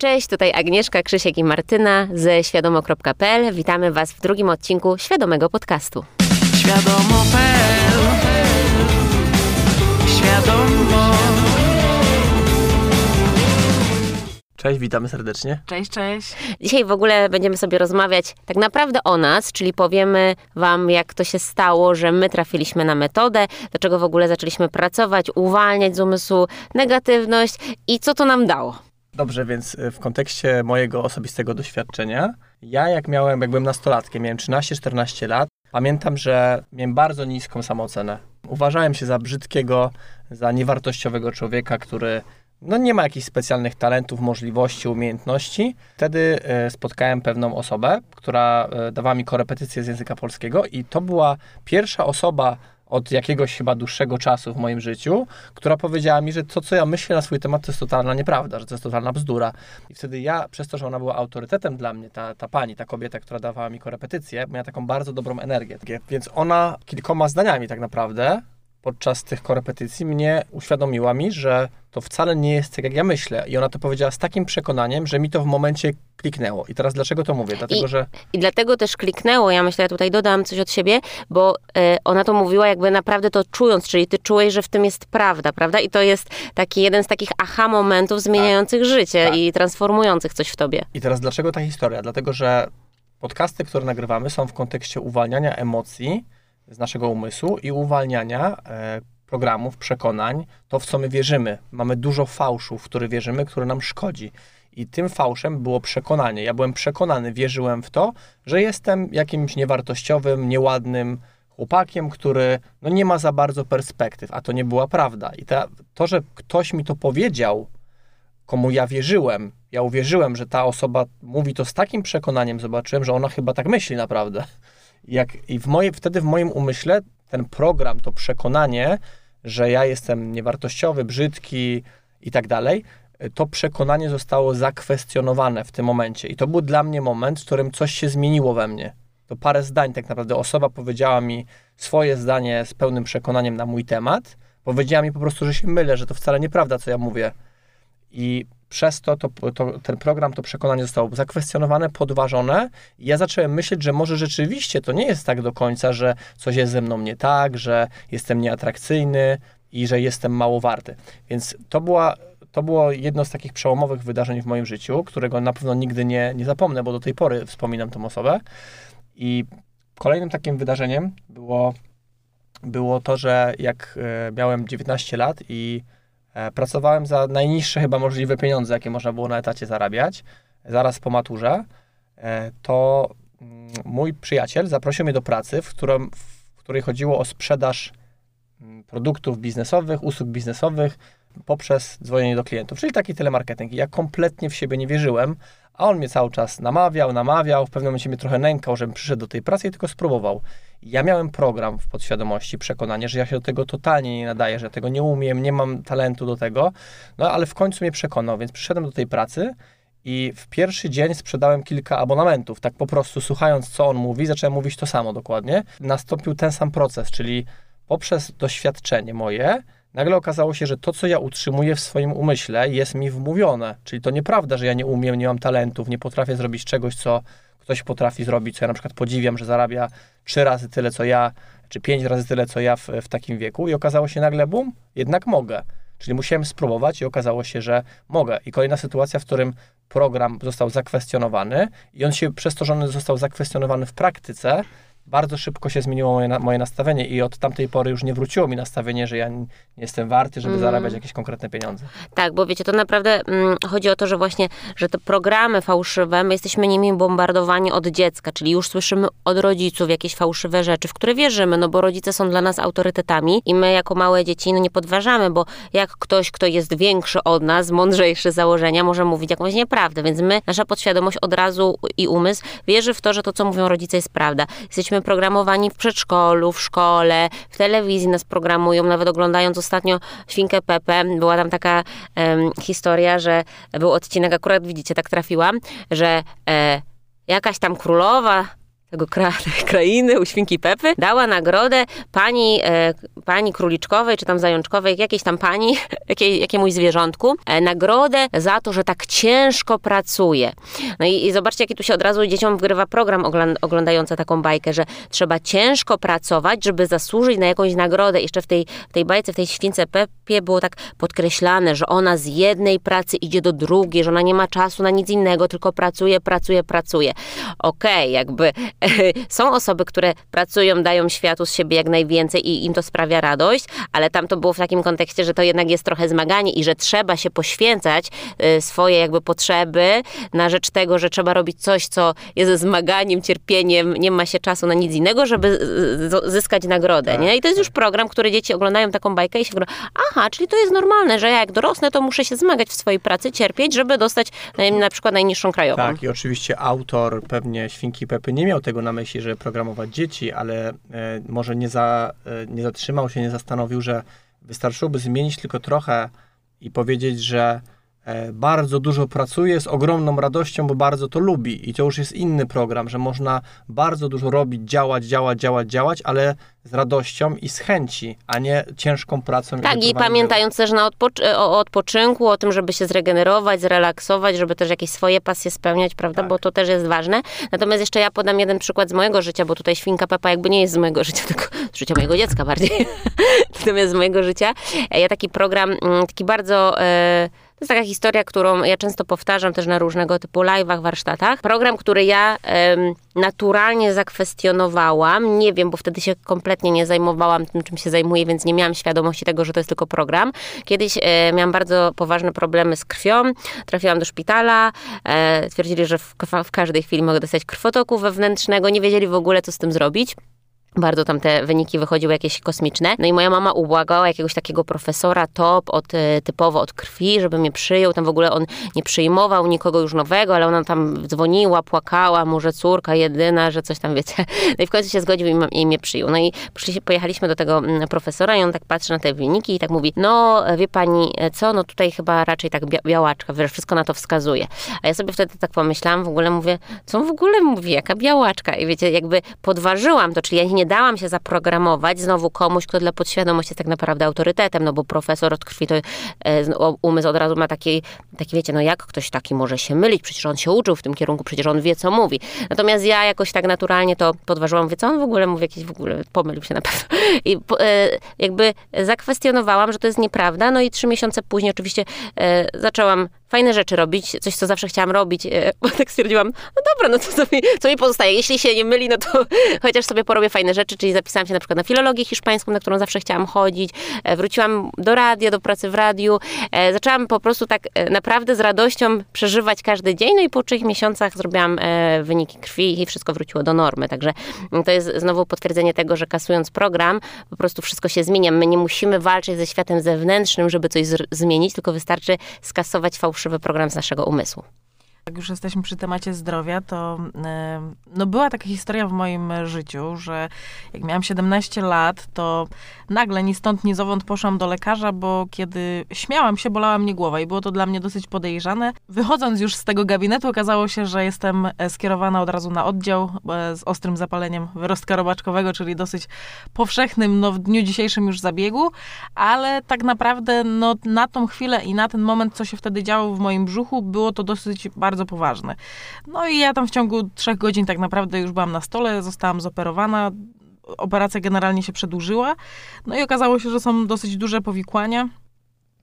Cześć, tutaj Agnieszka, Krzysiek i Martyna ze świadomo.pl. Witamy Was w drugim odcinku Świadomego Podcastu. Świadomo.pl Świadomo Cześć, witamy serdecznie. Cześć, cześć. Dzisiaj w ogóle będziemy sobie rozmawiać tak naprawdę o nas, czyli powiemy Wam, jak to się stało, że my trafiliśmy na metodę, dlaczego w ogóle zaczęliśmy pracować, uwalniać z umysłu negatywność i co to nam dało. Dobrze, więc y, w kontekście mojego osobistego doświadczenia, ja jak miałem, jak byłem nastolatkiem, miałem 13-14 lat, pamiętam, że miałem bardzo niską samoocenę. Uważałem się za brzydkiego, za niewartościowego człowieka, który no nie ma jakichś specjalnych talentów, możliwości, umiejętności. Wtedy e, spotkałem pewną osobę, która e, dawała mi korepetycję z języka polskiego i to była pierwsza osoba od jakiegoś chyba dłuższego czasu w moim życiu, która powiedziała mi, że to, co ja myślę na swój temat, to jest totalna nieprawda, że to jest totalna bzdura. I wtedy ja, przez to, że ona była autorytetem dla mnie, ta, ta pani, ta kobieta, która dawała mi korepetycję, miała taką bardzo dobrą energię. Więc ona kilkoma zdaniami tak naprawdę podczas tych korepetycji mnie uświadomiła mi, że to wcale nie jest tak, jak ja myślę. I ona to powiedziała z takim przekonaniem, że mi to w momencie kliknęło. I teraz dlaczego to mówię? Dlatego, I, że... I dlatego też kliknęło, ja myślę, ja tutaj dodam coś od siebie, bo e, ona to mówiła jakby naprawdę to czując, czyli ty czułeś, że w tym jest prawda, prawda? I to jest taki jeden z takich aha momentów zmieniających życie Tak. i transformujących coś w tobie. I teraz dlaczego ta historia? Dlatego, że podcasty, które nagrywamy, są w kontekście uwalniania emocji z naszego umysłu i uwalniania e, programów, przekonań, to w co my wierzymy. Mamy dużo fałszu, w który wierzymy, który nam szkodzi. I tym fałszem było przekonanie. Ja byłem przekonany, wierzyłem w to, że jestem jakimś niewartościowym, nieładnym chłopakiem, który no, nie ma za bardzo perspektyw, a to nie była prawda. I ta, to, że ktoś mi to powiedział, komu ja wierzyłem, ja uwierzyłem, że ta osoba mówi to z takim przekonaniem, zobaczyłem, że ona chyba tak myśli naprawdę. Jak, I w moje, wtedy w moim umyśle ten program, to przekonanie, że ja jestem niewartościowy, brzydki i tak dalej, to przekonanie zostało zakwestionowane w tym momencie. I to był dla mnie moment, w którym coś się zmieniło we mnie. To parę zdań tak naprawdę. Osoba powiedziała mi swoje zdanie z pełnym przekonaniem na mój temat. Powiedziała mi po prostu, że się mylę, że to wcale nieprawda, co ja mówię. I przez to, to, to ten program, to przekonanie zostało zakwestionowane, podważone. Ja zacząłem myśleć, że może rzeczywiście to nie jest tak do końca, że coś jest ze mną nie tak, że jestem nieatrakcyjny i że jestem mało warty. Więc to była to było jedno z takich przełomowych wydarzeń w moim życiu, którego na pewno nigdy nie, nie zapomnę, bo do tej pory wspominam tą osobę. I kolejnym takim wydarzeniem było, było to, że jak e, miałem 19 lat i pracowałem za najniższe chyba możliwe pieniądze, jakie można było na etacie zarabiać, zaraz po maturze, e, to mm, mój przyjaciel zaprosił mnie do pracy, w, którym, w której chodziło o sprzedaż produktów biznesowych, usług biznesowych poprzez dzwonienie do klientów, czyli taki telemarketing. Ja kompletnie w siebie nie wierzyłem, a on mnie cały czas namawiał, namawiał, w pewnym momencie mnie trochę nękał, żebym przyszedł do tej pracy i tylko spróbował. Ja miałem program w podświadomości, przekonanie, że ja się do tego totalnie nie nadaję, że tego nie umiem, nie mam talentu do tego, no ale w końcu mnie przekonał, więc przyszedłem do tej pracy i w pierwszy dzień sprzedałem kilka abonamentów, tak po prostu słuchając, co on mówi, zacząłem mówić to samo dokładnie. Nastąpił ten sam proces, czyli poprzez doświadczenie moje, nagle okazało się, że to, co ja utrzymuję w swoim umyśle, jest mi wmówione. Czyli to nieprawda, że ja nie umiem, nie mam talentów, nie potrafię zrobić czegoś, co ktoś potrafi zrobić, co ja na przykład podziwiam, że zarabia trzy razy tyle, co ja, czy pięć razy tyle, co ja w, w takim wieku. I okazało się nagle, bum, jednak mogę. Czyli musiałem spróbować i okazało się, że mogę. I kolejna sytuacja, w którym program został zakwestionowany i on się, przez to, że on został zakwestionowany w praktyce, bardzo szybko się zmieniło moje, na- moje nastawienie i od tamtej pory już nie wróciło mi nastawienie, że ja nie jestem warty, żeby Mhm. zarabiać jakieś konkretne pieniądze. Tak, bo wiecie, to naprawdę mm, chodzi o to, że właśnie, że te programy fałszywe, my jesteśmy nimi bombardowani od dziecka, czyli już słyszymy od rodziców jakieś fałszywe rzeczy, w które wierzymy, no bo rodzice są dla nas autorytetami i my jako małe dzieci no nie podważamy, bo jak ktoś, kto jest większy od nas, mądrzejszy z założenia, może mówić jakąś nieprawdę, więc my, nasza podświadomość od razu i umysł wierzy w to, że to, co mówią rodzice jest prawda. Jesteśmy programowani w przedszkolu, w szkole, w telewizji nas programują, nawet oglądając ostatnio Świnkę Pepę, była tam taka historia, że był odcinek, akurat widzicie, tak trafiłam, że e, jakaś tam królowa tego kra krainy, u świnki Pepy, dała nagrodę pani, e, pani króliczkowej, czy tam zajączkowej, jakiejś tam pani, jakiej, jakiemuś zwierzątku, e, nagrodę za to, że tak ciężko pracuje. No i, i zobaczcie, jaki tu się od razu dzieciom wgrywa program ogl- oglądający taką bajkę, że trzeba ciężko pracować, żeby zasłużyć na jakąś nagrodę. Jeszcze w tej, w tej bajce, w tej śwince Pepie było tak podkreślane, że ona z jednej pracy idzie do drugiej, że ona nie ma czasu na nic innego, tylko pracuje, pracuje, pracuje. Okej, okay, jakby są osoby, które pracują, dają światu z siebie jak najwięcej i im to sprawia radość, ale tam to było w takim kontekście, że to jednak jest trochę zmaganie i że trzeba się poświęcać y, swoje jakby potrzeby na rzecz tego, że trzeba robić coś, co jest zmaganiem, cierpieniem, nie ma się czasu na nic innego, żeby zyskać nagrodę, tak, nie? I to jest tak. już program, który dzieci oglądają taką bajkę i się mówią, aha, czyli to jest normalne, że ja jak dorosnę, to muszę się zmagać w swojej pracy, cierpieć, żeby dostać na, na przykład najniższą krajową. Tak, i oczywiście autor pewnie Świnki Pepy nie miał tego na myśli, żeby programować dzieci, ale e, może nie, za, e, nie zatrzymał się, nie zastanowił, że wystarczyłoby zmienić tylko trochę i powiedzieć, że bardzo dużo pracuje z ogromną radością, bo bardzo to lubi. I to już jest inny program, że można bardzo dużo robić, działać, działać, działać, działać, ale z radością i z chęci, a nie ciężką pracą. Tak, i, i pamiętając też na odpoczy- o odpoczynku, o tym, żeby się zregenerować, zrelaksować, żeby też jakieś swoje pasje spełniać, prawda, tak. bo to też jest ważne. Natomiast jeszcze ja podam jeden przykład z mojego życia, bo tutaj świnka Pepa jakby nie jest z mojego życia, tylko z życia mojego dziecka bardziej. Natomiast z mojego życia. E, ja taki program, mm, taki bardzo... E, to jest taka historia, którą ja często powtarzam też na różnego typu live'ach, warsztatach. Program, który ja um, naturalnie zakwestionowałam. Nie wiem, bo wtedy się kompletnie nie zajmowałam tym, czym się zajmuję, więc nie miałam świadomości tego, że to jest tylko program. Kiedyś e, miałam bardzo poważne problemy z krwią. Trafiłam do szpitala. E, twierdzili, że w, w każdej chwili mogę dostać krwotoku wewnętrznego. Nie wiedzieli w ogóle, co z tym zrobić. Bardzo tam te wyniki wychodziły jakieś kosmiczne. No i moja mama ubłagała jakiegoś takiego profesora top, od, e, typowo od krwi, żeby mnie przyjął. Tam w ogóle on nie przyjmował nikogo już nowego, ale ona tam dzwoniła, płakała mu, że córka jedyna, że coś tam, wiecie. No i w końcu się zgodził i, i mnie przyjął. No i pojechaliśmy do tego profesora i on tak patrzy na te wyniki i tak mówi, no wie pani co, no tutaj chyba raczej tak białaczka, wiesz, wszystko na to wskazuje. A ja sobie wtedy tak pomyślałam, w ogóle mówię, co w ogóle mówi, jaka białaczka? I wiecie, jakby podważyłam to, czyli ja nie dałam się zaprogramować znowu komuś, kto dla podświadomości jest tak naprawdę autorytetem, no bo profesor od krwi to e, umysł od razu ma taki, taki, wiecie, no jak ktoś taki może się mylić, przecież on się uczył w tym kierunku, przecież on wie, co mówi. Natomiast ja jakoś tak naturalnie to podważyłam, mówię, co on w ogóle mówi, jakiś w ogóle pomylił się na pewno. I e, jakby zakwestionowałam, że to jest nieprawda, no i trzy miesiące później oczywiście e, zaczęłam fajne rzeczy robić, coś, co zawsze chciałam robić, e, bo tak stwierdziłam, no dobra, no to co mi, co mi pozostaje? Jeśli się nie myli, no to chociaż sobie porobię fajne rzeczy, czyli zapisałam się na przykład na filologię hiszpańską, na którą zawsze chciałam chodzić, e, wróciłam do radia, do pracy w radiu, e, zaczęłam po prostu tak naprawdę z radością przeżywać każdy dzień, no i po trzech miesiącach zrobiłam wyniki krwi i wszystko wróciło do normy, także to jest znowu potwierdzenie tego, że kasując program, po prostu wszystko się zmienia. My nie musimy walczyć ze światem zewnętrznym, żeby coś zmienić, tylko wystarczy skasować fałszywe fałszywy program z naszego umysłu. Jak już jesteśmy przy temacie zdrowia, to no była taka historia w moim życiu, że jak miałam 17 lat, to nagle ni stąd, ni zowąd poszłam do lekarza, bo kiedy śmiałam się, bolała mnie głowa i było to dla mnie dosyć podejrzane. Wychodząc już z tego gabinetu, okazało się, że jestem e, skierowana od razu na oddział e, z ostrym zapaleniem wyrostka robaczkowego, czyli dosyć powszechnym no, w dniu dzisiejszym już zabiegu, ale tak naprawdę no, na tą chwilę i na ten moment, co się wtedy działo w moim brzuchu, było to dosyć bardzo bardzo poważny. No i ja tam w ciągu trzech godzin tak naprawdę już byłam na stole, zostałam zoperowana. Operacja generalnie się przedłużyła. No i okazało się, że są dosyć duże powikłania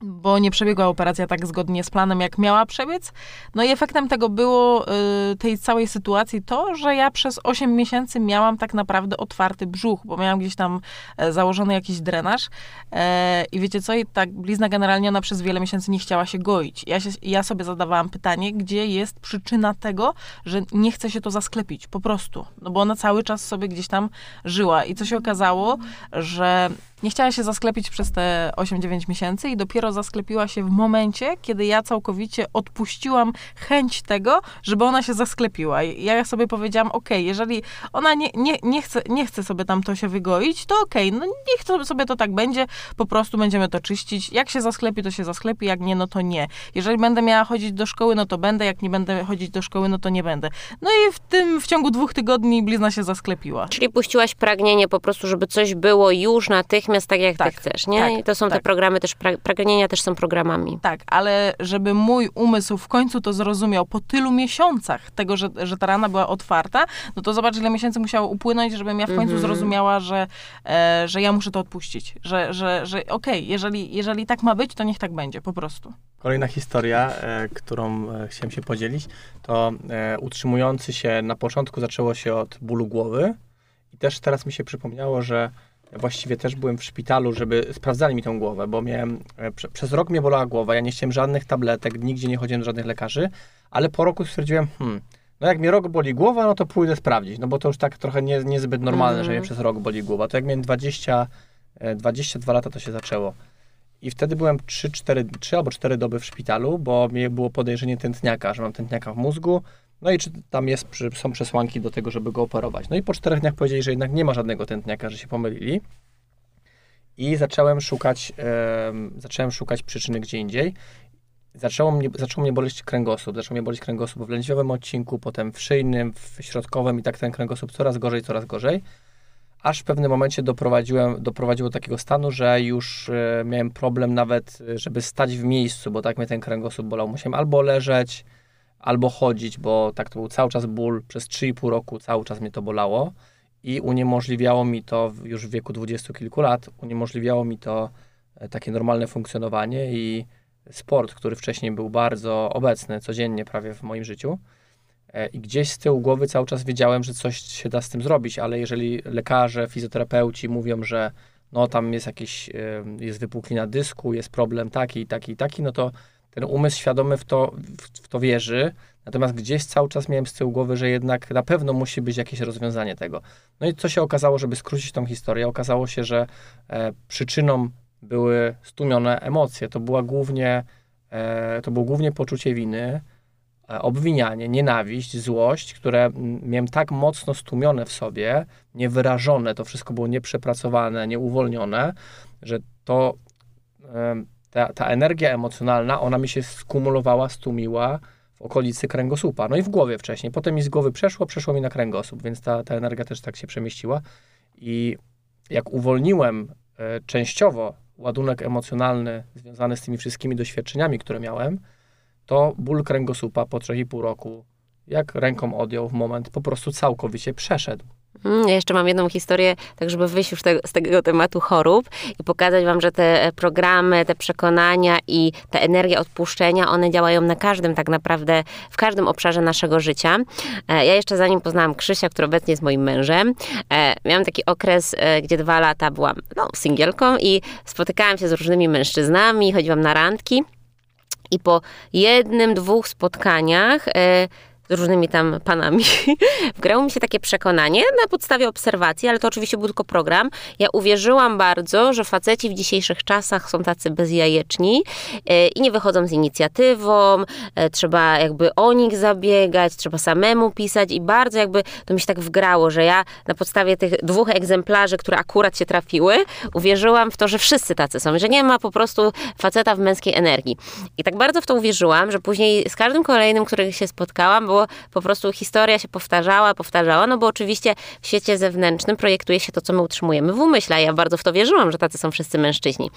bo nie przebiegła operacja tak zgodnie z planem, jak miała przebiec. No i efektem tego było, y, tej całej sytuacji, to, że ja przez 8 miesięcy miałam tak naprawdę otwarty brzuch, bo miałam gdzieś tam e, założony jakiś drenaż e, i wiecie co, i tak blizna generalnie ona przez wiele miesięcy nie chciała się goić. Ja, się, ja sobie zadawałam pytanie, gdzie jest przyczyna tego, że nie chce się to zasklepić, po prostu. No bo ona cały czas sobie gdzieś tam żyła i co się okazało, że nie chciała się zasklepić przez te 8-9 miesięcy i dopiero zasklepiła się w momencie, kiedy ja całkowicie odpuściłam chęć tego, żeby ona się zasklepiła. Ja sobie powiedziałam, ok, jeżeli ona nie, nie, nie, chce, nie chce sobie tam to się wygoić, to okej, no niech sobie to tak będzie, po prostu będziemy to czyścić. Jak się zasklepi, to się zasklepi, jak nie, no to nie. Jeżeli będę miała chodzić do szkoły, no to będę, jak nie będę chodzić do szkoły, no to nie będę. No i w tym, w ciągu dwóch tygodni blizna się zasklepiła. Czyli puściłaś pragnienie po prostu, żeby coś było już natychmiast tak, jak Tak, ty chcesz, nie? tak, I to są te tak. programy też, pra- pragnienia też są programami. Tak, ale żeby mój umysł w końcu to zrozumiał po tylu miesiącach tego, że, że ta rana była otwarta, no to zobacz, ile miesięcy musiało upłynąć, żebym ja w końcu Mhm. zrozumiała, że, e, że ja muszę to odpuścić. Że, że, że okej, jeżeli, jeżeli tak ma być, to niech tak będzie, po prostu. Kolejna historia, e, którą e, chciałem się podzielić, to e, utrzymujący się na początku zaczęło się od bólu głowy i też teraz mi się przypomniało, że właściwie też byłem w szpitalu, żeby sprawdzali mi tą głowę, bo miałem, e, prze, przez rok mnie bolała głowa, ja nie chciałem żadnych tabletek, nigdzie nie chodziłem do żadnych lekarzy, ale po roku stwierdziłem, hmm, no jak mnie rok boli głowa, no to pójdę sprawdzić, no bo to już tak trochę nie, niezbyt normalne, że mnie Mhm. przez rok boli głowa. To jak miałem 20, e, 22 lata, to się zaczęło. I wtedy byłem 3, 4, 3 albo 4 doby w szpitalu, bo mnie było podejrzenie tętniaka, że mam tętniaka w mózgu. No i czy tam jest, są przesłanki do tego, żeby go operować. No i po czterech dniach powiedzieli, że jednak nie ma żadnego tętniaka, że się pomylili. I zacząłem szukać, em, zacząłem szukać przyczyny gdzie indziej. Zaczęło mnie, zaczął mnie boleć kręgosłup. Zaczął mnie boleć kręgosłup w lędźwiowym odcinku, potem w szyjnym, w środkowym i tak ten kręgosłup coraz gorzej, coraz gorzej. Aż w pewnym momencie doprowadziłem, doprowadziło do takiego stanu, że już e, miałem problem nawet, e, żeby stać w miejscu, bo tak mnie ten kręgosłup bolał. Musiałem albo leżeć, albo chodzić, bo tak to był cały czas ból. Przez 3,5 roku cały czas mnie to bolało i uniemożliwiało mi to już w wieku dwudziestu kilku lat, uniemożliwiało mi to e, takie normalne funkcjonowanie i sport, który wcześniej był bardzo obecny codziennie prawie w moim życiu. E, I gdzieś z tyłu głowy cały czas wiedziałem, że coś się da z tym zrobić, ale jeżeli lekarze, fizjoterapeuci mówią, że no tam jest jakiś, e, jest wypuklina dysku, jest problem taki, taki, taki, no to ten umysł świadomy w to, w, to wierzy, natomiast gdzieś cały czas miałem z tyłu głowy, że jednak na pewno musi być jakieś rozwiązanie tego. No i co się okazało, żeby skrócić tą historię, okazało się, że e, przyczyną były stłumione emocje. To była głównie, e, to było głównie poczucie winy, e, obwinianie, nienawiść, złość, które miałem tak mocno stłumione w sobie, niewyrażone, to wszystko było nieprzepracowane, nieuwolnione, że to ta, ta energia emocjonalna, ona mi się skumulowała, stłumiła w okolicy kręgosłupa, no i w głowie wcześniej. Potem mi z głowy przeszło, przeszło mi na kręgosłup, więc ta, ta energia też tak się przemieściła. I jak uwolniłem e, częściowo ładunek emocjonalny związany z tymi wszystkimi doświadczeniami, które miałem, to ból kręgosłupa po 3,5 roku, jak ręką odjął w moment, po prostu całkowicie przeszedł. Mm, Ja jeszcze mam jedną historię, tak żeby wyjść już te, z tego tematu chorób i pokazać wam, że te e, programy, te przekonania i ta energia odpuszczenia, one działają na każdym tak naprawdę, w każdym obszarze naszego życia. E, Ja jeszcze zanim poznałam Krzysia, który obecnie jest moim mężem, e, miałam taki okres, gdzie dwa lata byłam no, singielką i spotykałam się z różnymi mężczyznami, chodziłam na randki i po jednym, dwóch spotkaniach z różnymi tam panami, wgrało mi się takie przekonanie na podstawie obserwacji, ale to oczywiście był tylko program. Ja uwierzyłam bardzo, że faceci w dzisiejszych czasach są tacy bezjajeczni e, i nie wychodzą z inicjatywą, e, trzeba jakby o nich zabiegać, trzeba samemu pisać i bardzo jakby to mi się tak wgrało, że ja na podstawie tych dwóch egzemplarzy, które akurat się trafiły, uwierzyłam w to, że wszyscy tacy są, że nie ma po prostu faceta w męskiej energii. I tak bardzo w to uwierzyłam, że później z każdym kolejnym, którym się spotkałam, było po prostu historia się powtarzała, powtarzała, no bo oczywiście w świecie zewnętrznym projektuje się to, co my utrzymujemy w umyśle. Ja bardzo w to wierzyłam, że tacy są wszyscy mężczyźni.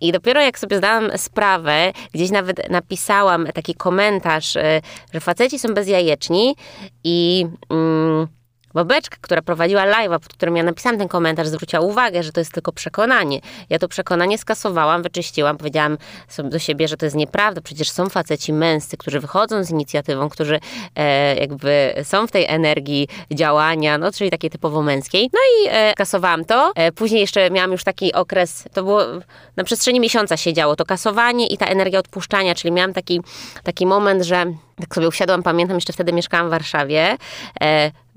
I dopiero jak sobie zdałam sprawę, gdzieś nawet napisałam taki komentarz, y, że faceci są bezjajeczni i... Mm, Babeczka, która prowadziła live'a, pod którym ja napisałam ten komentarz, zwróciła uwagę, że to jest tylko przekonanie. Ja to przekonanie skasowałam, wyczyściłam, powiedziałam do siebie, że to jest nieprawda. Przecież są faceci męscy, którzy wychodzą z inicjatywą, którzy e, jakby są w tej energii działania, no czyli takiej typowo męskiej. No i e, kasowałam to. E, później jeszcze miałam już taki okres, to było na przestrzeni miesiąca się działo, to kasowanie i ta energia odpuszczania, czyli miałam taki, taki moment, że tak sobie usiadłam, pamiętam, jeszcze wtedy mieszkałam w Warszawie.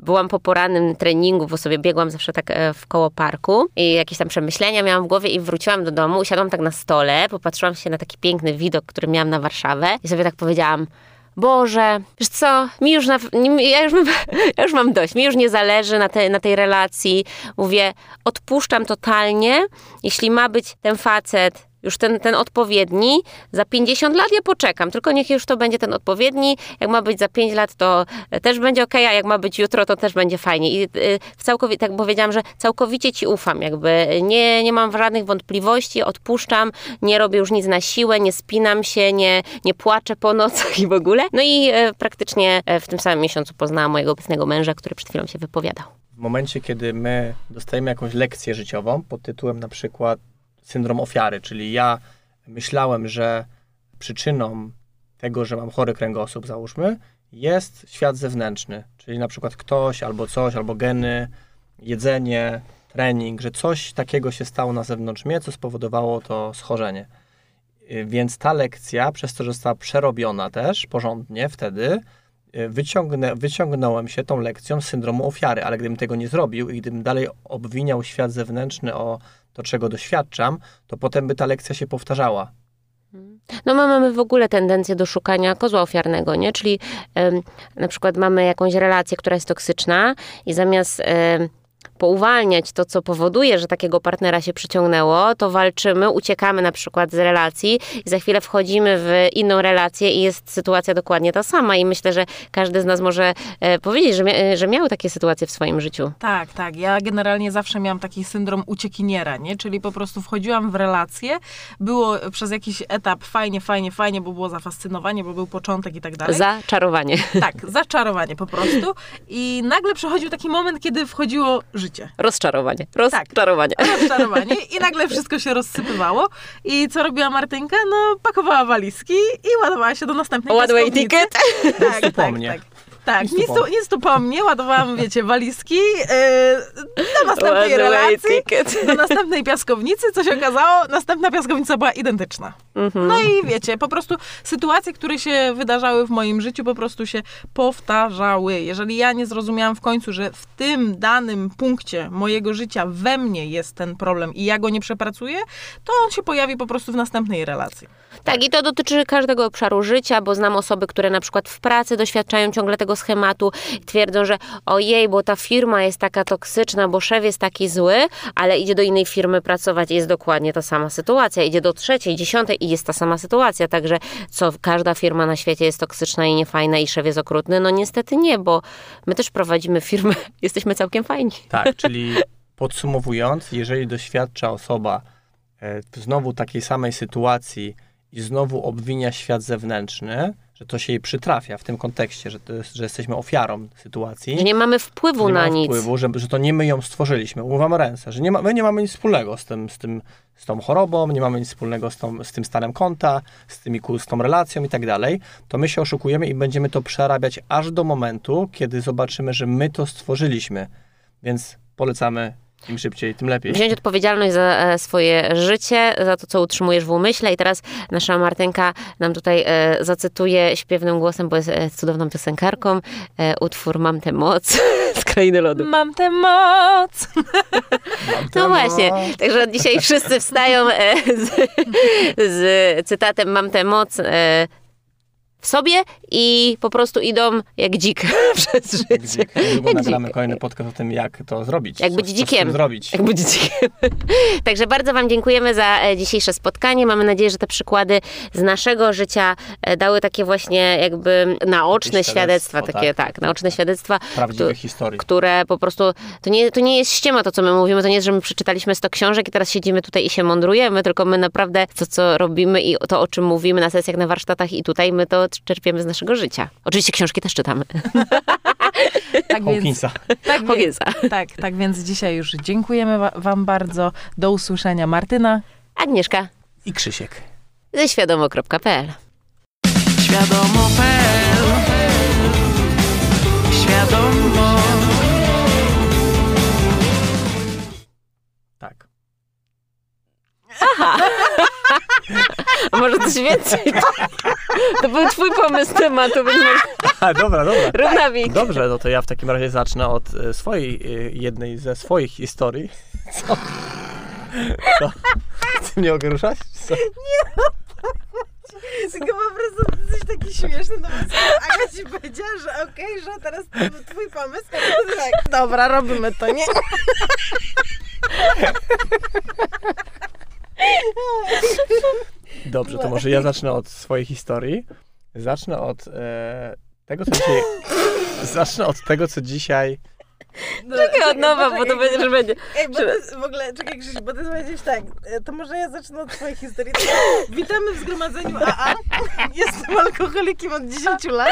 Byłam po porannym treningu, bo sobie biegłam zawsze tak e, w koło parku i jakieś tam przemyślenia miałam w głowie i wróciłam do domu, usiadłam tak na stole, popatrzyłam się na taki piękny widok, który miałam na Warszawę i sobie tak powiedziałam, Boże, wiesz co, mi już na, ja, już mam, ja już mam dość, mi już nie zależy na, te, na tej relacji. Mówię, odpuszczam totalnie, jeśli ma być ten facet już ten, ten odpowiedni, za 50 lat ja poczekam, tylko niech już to będzie ten odpowiedni, jak ma być za 5 lat, to też będzie ok, a jak ma być jutro, to też będzie fajnie. I w całkowicie, tak powiedziałam, że całkowicie ci ufam, jakby nie, nie mam żadnych wątpliwości, odpuszczam, nie robię już nic na siłę, nie spinam się, nie, nie płaczę po nocach i w ogóle. No i e, praktycznie e, w tym samym miesiącu poznałam mojego obecnego męża, który przed chwilą się wypowiadał. W momencie, kiedy my dostajemy jakąś lekcję życiową pod tytułem na przykład syndrom ofiary, czyli ja myślałem, że przyczyną tego, że mam chory kręgosłup, załóżmy, jest świat zewnętrzny, czyli na przykład ktoś albo coś, albo geny, jedzenie, trening, że coś takiego się stało na zewnątrz mnie, co spowodowało to schorzenie. Y, Więc ta lekcja, przez to, że została przerobiona też porządnie wtedy, y, wyciągnę, wyciągnąłem się tą lekcją z syndromu ofiary, ale gdybym tego nie zrobił i gdybym dalej obwiniał świat zewnętrzny o to, czego doświadczam, to potem by ta lekcja się powtarzała. No my mamy w ogóle tendencję do szukania kozła ofiarnego, nie? Czyli em, na przykład mamy jakąś relację, która jest toksyczna i zamiast em, pouwalniać to, co powoduje, że takiego partnera się przyciągnęło, to walczymy, uciekamy na przykład z relacji i za chwilę wchodzimy w inną relację i jest sytuacja dokładnie ta sama i myślę, że każdy z nas może e, powiedzieć, że, mia- że miał takie sytuacje w swoim życiu. Tak, tak. Ja generalnie zawsze miałam taki syndrom uciekiniera, nie? Czyli po prostu wchodziłam w relację, było przez jakiś etap fajnie, fajnie, fajnie, bo było zafascynowanie, bo był początek i tak dalej. Zaczarowanie. Tak, zaczarowanie po prostu. I nagle przychodził taki moment, kiedy wchodziło życie. Rozczarowanie. Rozczarowanie. Rozczarowanie i nagle wszystko się rozsypywało. I co robiła Martynka? No, pakowała walizki i ładowała się do następnej One way ticket. Tak, tak, mnie. tak. Tak, Nic tu nic po tu, po mnie, ładowałam, wiecie, walizki yy, do następnej relacji, do następnej piaskownicy, co się okazało, następna piaskownica była identyczna. Mhm. No i wiecie, po prostu sytuacje, które się wydarzały w moim życiu, po prostu się powtarzały. Jeżeli ja nie zrozumiałam w końcu, że w tym danym punkcie mojego życia we mnie jest ten problem i ja go nie przepracuję, to on się pojawi po prostu w następnej relacji. Tak, i to dotyczy każdego obszaru życia, bo znam osoby, które na przykład w pracy doświadczają ciągle tego schematu i twierdzą, że ojej, bo ta firma jest taka toksyczna, bo szef jest taki zły, ale idzie do innej firmy pracować i jest dokładnie ta sama sytuacja. Idzie do trzeciej, dziesiątej i jest ta sama sytuacja. Także co, każda firma na świecie jest toksyczna i niefajna i szef jest okrutny? No niestety nie, bo my też prowadzimy firmę, jesteśmy całkiem fajni. Tak, czyli podsumowując, jeżeli doświadcza osoba e, znowu takiej samej sytuacji i znowu obwinia świat zewnętrzny, że to się jej przytrafia w tym kontekście, że, jest, że jesteśmy ofiarą sytuacji. Że nie mamy wpływu nie na mamy nic. wpływu, że, że to nie my ją stworzyliśmy. Umywamy ręce, że nie ma, my nie mamy nic wspólnego z tym, z tym, z tą chorobą, nie mamy nic wspólnego z, tą, z tym stanem konta, z, tymi, z tą relacją i tak dalej, to my się oszukujemy i będziemy to przerabiać aż do momentu, kiedy zobaczymy, że my to stworzyliśmy. Więc polecamy im szybciej, tym lepiej. wziąć odpowiedzialność za e, swoje życie, za to, co utrzymujesz w umyśle. I teraz nasza Martynka nam tutaj e, zacytuje śpiewnym głosem, bo jest e, cudowną piosenkarką, e, utwór Mam tę moc z Krainy Lodu. Mam tę moc! No właśnie, także dzisiaj wszyscy wstają e, z, z cytatem Mam tę moc e, w sobie i po prostu idą jak dzik przez życie. Dzik. Jak nagramy dzik. kolejny podcast o tym, jak to zrobić. Jak być dzikiem. zrobić. Jak być dzikiem. Także bardzo Wam dziękujemy za e, dzisiejsze spotkanie. Mamy nadzieję, że te przykłady z naszego życia e, dały takie właśnie jakby naoczne Jakieś świadectwa, takie tak, tak, tak, naoczne świadectwa, Prawdziwych któ- historii. które po prostu, to nie, to nie jest ściema to, co my mówimy, to nie jest, że my przeczytaliśmy 100 książek i teraz siedzimy tutaj i się mądrujemy, tylko my naprawdę to, co robimy i to, o czym mówimy na sesjach, na warsztatach i tutaj, my to czerpiemy z naszego życia. Oczywiście książki też czytamy. Tak więc, tak, więc, Hawkinsa. tak, tak więc dzisiaj już dziękujemy wa- Wam bardzo. Do usłyszenia. Martyna. Agnieszka I Krzysiek. ze świadomo.pl Świadomo.pl Świadomo Tak. A może coś więcej? To był twój pomysł tematu, więc może A, dobra, dobra. rób nawik. Dobrze, no to ja w takim razie zacznę od e, swojej, e, jednej ze swoich historii. Co? Co? Ty mnie mogę ruszać? Co? Tylko po prostu jesteś taki śmieszny, no bo Aga ci powiedziała, że okej, że teraz to był twój pomysł. ty Tak, dobra, robimy to, nie? Dobrze, to może ja zacznę od swojej historii. Zacznę od e, tego, co dzisiaj... Zacznę od tego, co dzisiaj... Czekaj od nowa, bo to będzie, że będzie. Ej, bo ty, w ogóle, czekaj Krzyś, bo ty powiedziałeś tak, e, to może ja zacznę od twojej historii. Witamy w zgromadzeniu AA. Jestem alkoholikiem od 10 lat.